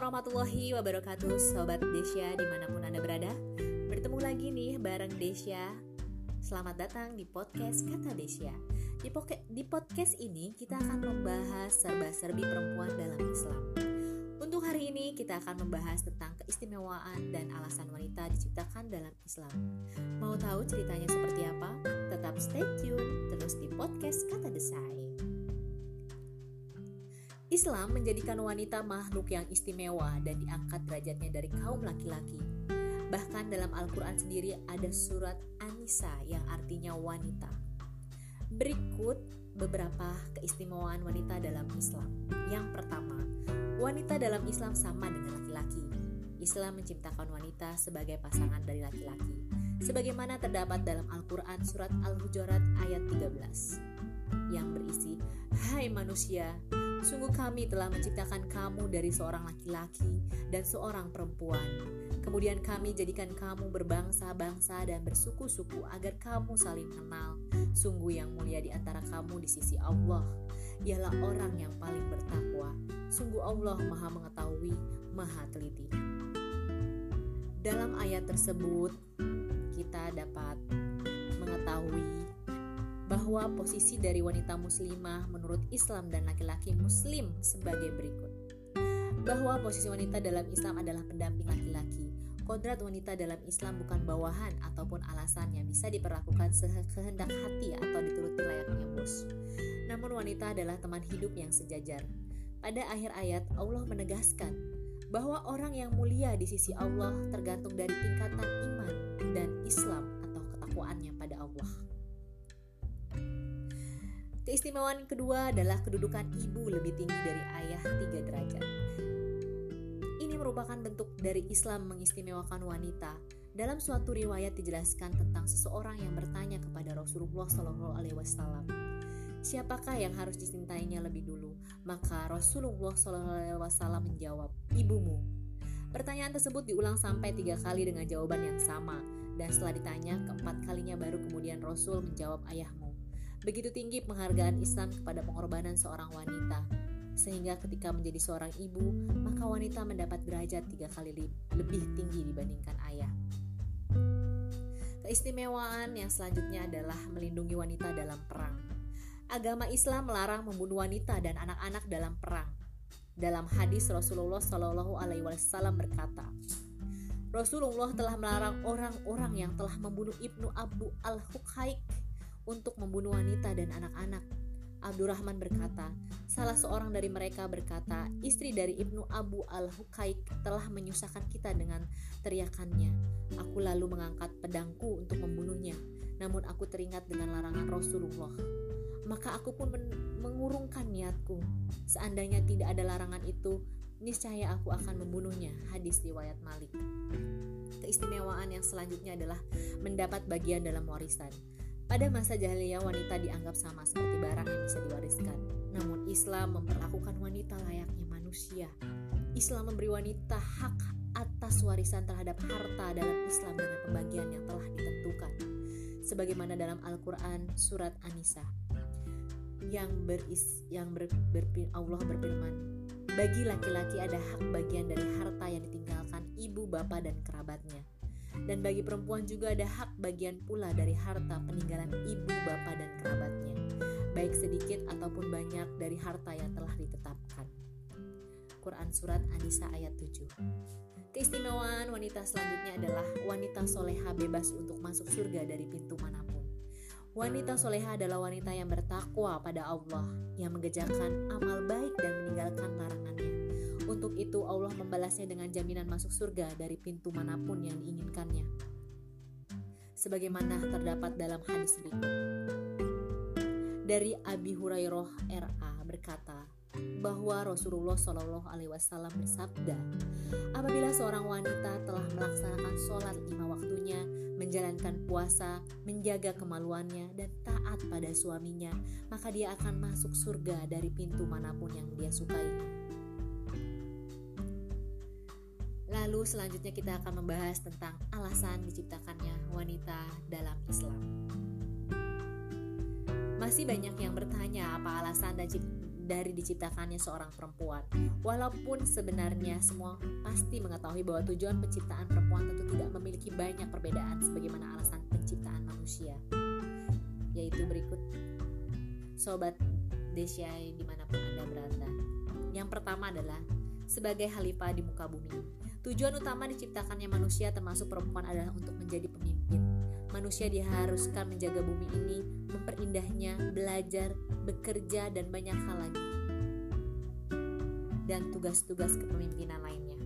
warahmatullahi wabarakatuh Sobat Desya di mana pun Anda berada. Bertemu lagi nih bareng Desya. Selamat datang di podcast Kata Desya. Di, di podcast ini kita akan membahas serba-serbi perempuan dalam Islam. Untuk hari ini kita akan membahas tentang keistimewaan dan alasan wanita diciptakan dalam Islam. Mau tahu ceritanya seperti apa? Tetap stay tune terus di podcast Kata Desai Islam menjadikan wanita makhluk yang istimewa dan diangkat derajatnya dari kaum laki-laki. Bahkan dalam Al-Quran sendiri ada surat Anisa yang artinya wanita. Berikut beberapa keistimewaan wanita dalam Islam. Yang pertama, wanita dalam Islam sama dengan laki-laki. Islam menciptakan wanita sebagai pasangan dari laki-laki. Sebagaimana terdapat dalam Al-Quran surat Al-Hujurat ayat 13 yang berisi, Hai manusia, Sungguh kami telah menciptakan kamu dari seorang laki-laki dan seorang perempuan. Kemudian kami jadikan kamu berbangsa-bangsa dan bersuku-suku agar kamu saling kenal. Sungguh yang mulia di antara kamu di sisi Allah ialah orang yang paling bertakwa. Sungguh Allah Maha mengetahui, Maha teliti. Dalam ayat tersebut kita dapat mengetahui bahwa posisi dari wanita muslimah menurut Islam dan laki-laki muslim sebagai berikut. Bahwa posisi wanita dalam Islam adalah pendamping laki-laki. Kodrat wanita dalam Islam bukan bawahan ataupun alasan yang bisa diperlakukan sekehendak hati atau dituruti layaknya bos. Namun wanita adalah teman hidup yang sejajar. Pada akhir ayat Allah menegaskan bahwa orang yang mulia di sisi Allah tergantung dari tingkatan iman dan Islam atau ketakwaannya pada Allah. Keistimewaan kedua adalah kedudukan ibu lebih tinggi dari ayah tiga derajat. Ini merupakan bentuk dari Islam mengistimewakan wanita. Dalam suatu riwayat dijelaskan tentang seseorang yang bertanya kepada Rasulullah Shallallahu Alaihi Wasallam, siapakah yang harus dicintainya lebih dulu? Maka Rasulullah Shallallahu Alaihi Wasallam menjawab, ibumu. Pertanyaan tersebut diulang sampai tiga kali dengan jawaban yang sama, dan setelah ditanya keempat kalinya baru kemudian Rasul menjawab ayahmu. Begitu tinggi penghargaan Islam kepada pengorbanan seorang wanita, sehingga ketika menjadi seorang ibu, maka wanita mendapat derajat tiga kali lebih tinggi dibandingkan ayah. Keistimewaan yang selanjutnya adalah melindungi wanita dalam perang. Agama Islam melarang membunuh wanita dan anak-anak dalam perang. Dalam hadis Rasulullah Shallallahu Alaihi Wasallam berkata, Rasulullah telah melarang orang-orang yang telah membunuh ibnu Abu al Hukhaik untuk membunuh wanita dan anak-anak. Abdurrahman berkata, salah seorang dari mereka berkata, istri dari Ibnu Abu al-Hukaik telah menyusahkan kita dengan teriakannya. Aku lalu mengangkat pedangku untuk membunuhnya, namun aku teringat dengan larangan Rasulullah. Maka aku pun men mengurungkan niatku. Seandainya tidak ada larangan itu, niscaya aku akan membunuhnya. Hadis riwayat Malik. Keistimewaan yang selanjutnya adalah mendapat bagian dalam warisan. Pada masa jahiliyah wanita dianggap sama seperti barang yang bisa diwariskan. Namun Islam memperlakukan wanita layaknya manusia. Islam memberi wanita hak atas warisan terhadap harta dalam Islam dengan pembagian yang telah ditentukan. Sebagaimana dalam Al-Qur'an surat An-Nisa yang beris yang ber, ber, Allah berfirman, bagi laki-laki ada hak bagian dari harta yang ditinggalkan ibu, bapak, dan kerabatnya dan bagi perempuan juga ada hak bagian pula dari harta peninggalan ibu, bapak, dan kerabatnya, baik sedikit ataupun banyak dari harta yang telah ditetapkan. Quran Surat Anisa ayat 7 Keistimewaan wanita selanjutnya adalah wanita soleha bebas untuk masuk surga dari pintu mana pun. Wanita soleha adalah wanita yang bertakwa pada Allah, yang mengerjakan amal baik dan meninggalkan larangannya untuk itu Allah membalasnya dengan jaminan masuk surga dari pintu mana pun yang diinginkannya. Sebagaimana terdapat dalam hadis berikut. Dari Abi Hurairah RA berkata bahwa Rasulullah Shallallahu Alaihi Wasallam bersabda, apabila seorang wanita telah melaksanakan sholat lima waktunya, menjalankan puasa, menjaga kemaluannya, dan taat pada suaminya, maka dia akan masuk surga dari pintu mana pun yang dia sukai. Lalu selanjutnya kita akan membahas tentang alasan diciptakannya wanita dalam Islam. Masih banyak yang bertanya apa alasan dari diciptakannya seorang perempuan. Walaupun sebenarnya semua pasti mengetahui bahwa tujuan penciptaan perempuan tentu tidak memiliki banyak perbedaan sebagaimana alasan penciptaan manusia. Yaitu berikut Sobat Desya di mana pun Anda berada. Yang pertama adalah sebagai khalifah di muka bumi. Tujuan utama diciptakannya manusia termasuk perempuan adalah untuk menjadi pemimpin. Manusia diharuskan menjaga bumi ini, memperindahnya, belajar, bekerja, dan banyak hal lagi. Dan tugas-tugas kepemimpinan lainnya.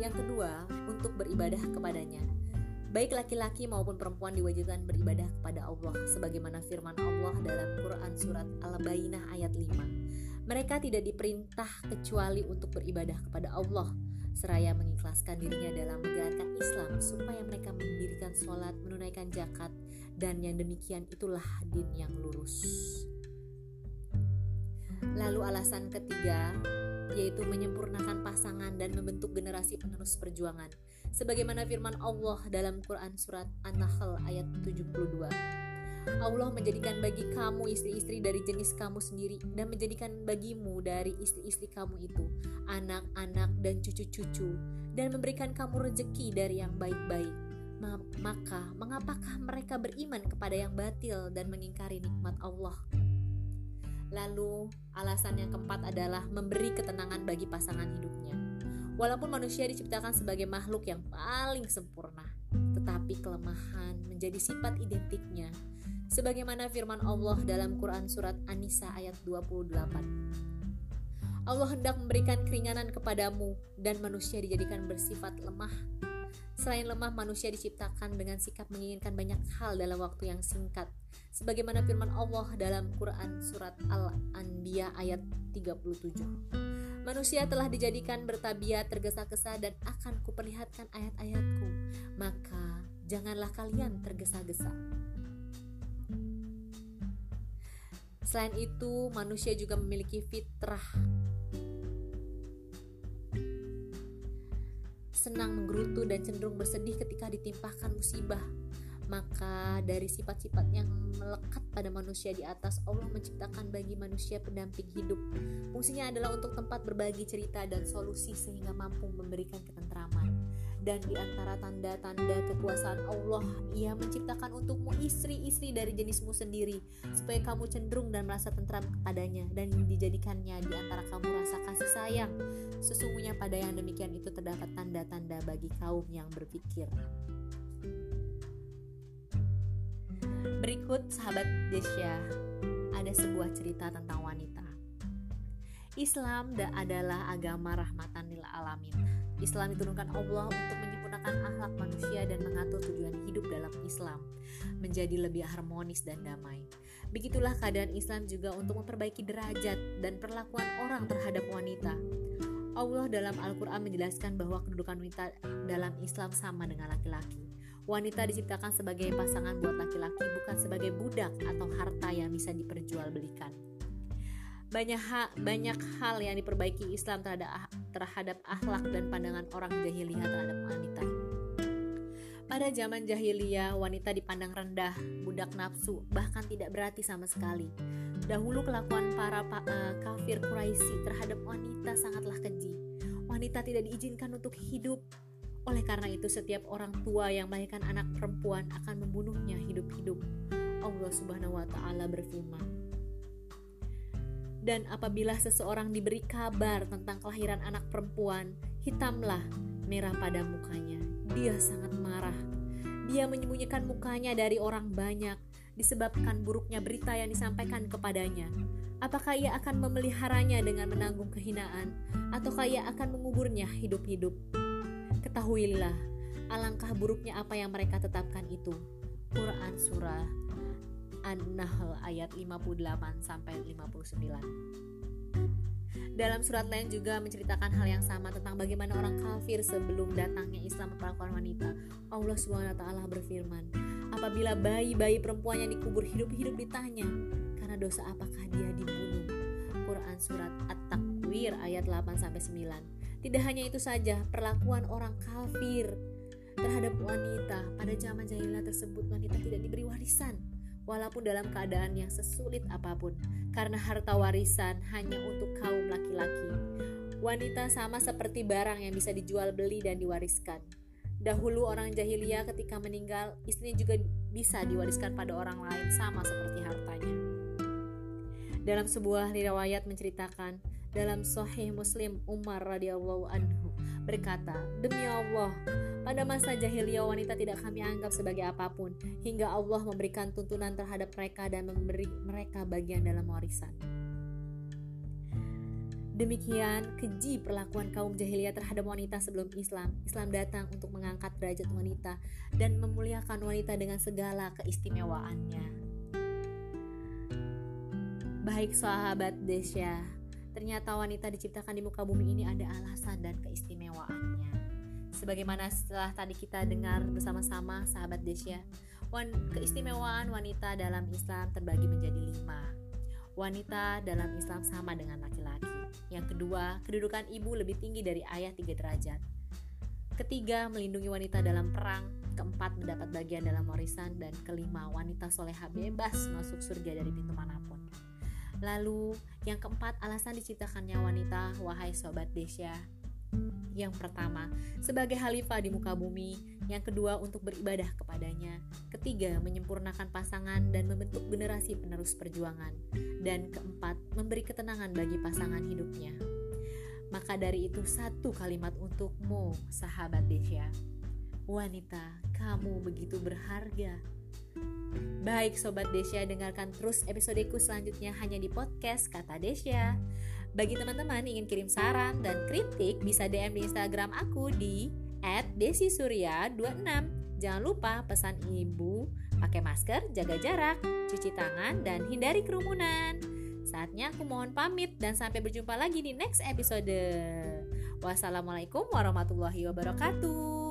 Yang kedua, untuk beribadah kepadanya. Baik laki-laki maupun perempuan diwajibkan beribadah kepada Allah sebagaimana firman Allah dalam Quran surat Al-Bayyinah ayat 5. Mereka tidak diperintah kecuali untuk beribadah kepada Allah seraya mengikhlaskan dirinya dalam menjalankan Islam supaya mereka mendirikan sholat, menunaikan zakat, dan yang demikian itulah din yang lurus. Lalu alasan ketiga yaitu menyempurnakan pasangan dan membentuk generasi penerus perjuangan sebagaimana firman Allah dalam Quran surat An-Nahl ayat 72. Allah menjadikan bagi kamu istri-istri dari jenis kamu sendiri dan menjadikan bagimu dari istri-istri kamu itu anak-anak dan cucu-cucu dan memberikan kamu rezeki dari yang baik-baik. Maka, mengapakah mereka beriman kepada yang batil dan mengingkari nikmat Allah? Lalu, alasan yang keempat adalah memberi ketenangan bagi pasangan hidupnya. Walaupun manusia diciptakan sebagai makhluk yang paling sempurna, tetapi kelemahan menjadi sifat identiknya. Sebagaimana firman Allah dalam Quran surat An-Nisa ayat 28. Allah hendak memberikan keringanan kepadamu dan manusia dijadikan bersifat lemah. Selain lemah, manusia diciptakan dengan sikap menginginkan banyak hal dalam waktu yang singkat. Sebagaimana firman Allah dalam Quran surat Al-Anbiya ayat 37. Manusia telah dijadikan bertabiat tergesa-gesa dan akan kuperlihatkan ayat-ayatku. Maka janganlah kalian tergesa-gesa. Selain itu, manusia juga memiliki fitrah senang menggerutu dan cenderung bersedih ketika ditimpahkan musibah maka dari sifat-sifat yang melekat pada manusia di atas Allah menciptakan bagi manusia pendamping hidup. Fungsinya adalah untuk tempat berbagi cerita dan solusi sehingga mampu memberikan ketentraman. Dan di antara tanda-tanda kekuasaan Allah, Ia menciptakan untukmu istri-istri dari jenismu sendiri, supaya kamu cenderung dan merasa tentram kepadanya, dan dijadikannya di antara kamu rasa kasih sayang. Sesungguhnya pada yang demikian itu terdapat tanda-tanda bagi kaum yang berpikir. Berikut sahabat Desya, ada sebuah cerita tentang wanita. Islam adalah agama rahmatan lil alamin. Islam diturunkan Allah untuk menyempurnakan akhlak manusia dan mengatur tujuan hidup dalam Islam menjadi lebih harmonis dan damai. Begitulah keadaan Islam juga untuk memperbaiki derajat dan perlakuan orang terhadap wanita. Allah dalam Al-Quran menjelaskan bahwa kedudukan wanita dalam Islam sama dengan laki-laki. Wanita diciptakan sebagai pasangan buat laki-laki bukan sebagai budak atau harta yang bisa diperjualbelikan. Banyak hal, banyak hal yang diperbaiki Islam terhadap ah, terhadap akhlak dan pandangan orang jahiliyah terhadap wanita. Pada zaman jahiliyah, wanita dipandang rendah, budak nafsu, bahkan tidak berarti sama sekali. Dahulu kelakuan para uh, kafir Quraisy terhadap wanita sangatlah keji. Wanita tidak diizinkan untuk hidup oleh karena itu setiap orang tua yang melahirkan anak perempuan akan membunuhnya hidup-hidup. Allah Subhanahu wa taala berfirman. Dan apabila seseorang diberi kabar tentang kelahiran anak perempuan, hitamlah merah pada mukanya. Dia sangat marah. Dia menyembunyikan mukanya dari orang banyak disebabkan buruknya berita yang disampaikan kepadanya. Apakah ia akan memeliharanya dengan menanggung kehinaan, ataukah ia akan menguburnya hidup-hidup? Ketahuilah, alangkah buruknya apa yang mereka tetapkan itu. Quran Surah An-Nahl ayat 58 sampai 59. Dalam surat lain juga menceritakan hal yang sama tentang bagaimana orang kafir sebelum datangnya Islam memperlakukan wanita. Allah SWT berfirman, apabila bayi-bayi perempuan yang dikubur hidup-hidup ditanya, karena dosa apakah dia dibunuh? Quran surat At-Takwir ayat 8 sampai 9. Tidak hanya itu saja, perlakuan orang kafir terhadap wanita pada zaman jahiliyah tersebut wanita tidak diberi warisan. Walaupun dalam keadaan yang sesulit apa pun, karena harta warisan hanya untuk kaum laki-laki. Wanita sama seperti barang yang bisa dijual beli dan diwariskan. Dahulu orang jahiliyah ketika meninggal, istrinya juga bisa diwariskan pada orang lain sama seperti hartanya. Dalam sebuah riwayat menceritakan, dalam Sahih Muslim Umar radhiyallahu anhu berkata, "Demi Allah, pada masa jahiliyah wanita tidak kami anggap sebagai apa pun hingga Allah memberikan tuntunan terhadap mereka dan memberi mereka bagian dalam warisan." Demikian keji perlakuan kaum jahiliyah terhadap wanita sebelum Islam. Islam datang untuk mengangkat derajat wanita dan memuliakan wanita dengan segala keistimewaannya. Baik sahabat Desya, ternyata wanita diciptakan di muka bumi ini ada alasan dan keistimewaannya. Sebagaimana setelah tadi kita dengar bersama-sama sahabat Desya, keistimewaan wanita dalam Islam terbagi menjadi lima. Wanita dalam Islam sama dengan laki-laki yang kedua, kedudukan ibu lebih tinggi dari ayah tiga derajat. Ketiga, melindungi wanita dalam perang. Keempat, mendapat bagian dalam warisan. Dan kelima, wanita soleha bebas masuk surga dari pintu mana pun. Lalu, yang keempat, alasan diciptakannya wanita, wahai sobat Desya. Yang pertama, sebagai khalifah di muka bumi. Yang kedua, untuk beribadah kepadanya. Ketiga, menyempurnakan pasangan dan membentuk generasi penerus perjuangan. Dan keempat, memberi ketenangan bagi pasangan hidupnya. Maka dari itu satu kalimat untukmu, sahabat Desya. Wanita, kamu begitu berharga. Baik Sobat Desya, dengarkan terus episodeku selanjutnya hanya di podcast Kata Desya. Bagi teman-teman ingin kirim saran dan kritik bisa DM di Instagram aku di @desisurya26. Jangan lupa pesan ibu pakai masker, jaga jarak, cuci tangan dan hindari kerumunan. Saatnya aku mohon pamit dan sampai berjumpa lagi di next episode. Wassalamualaikum warahmatullahi wabarakatuh.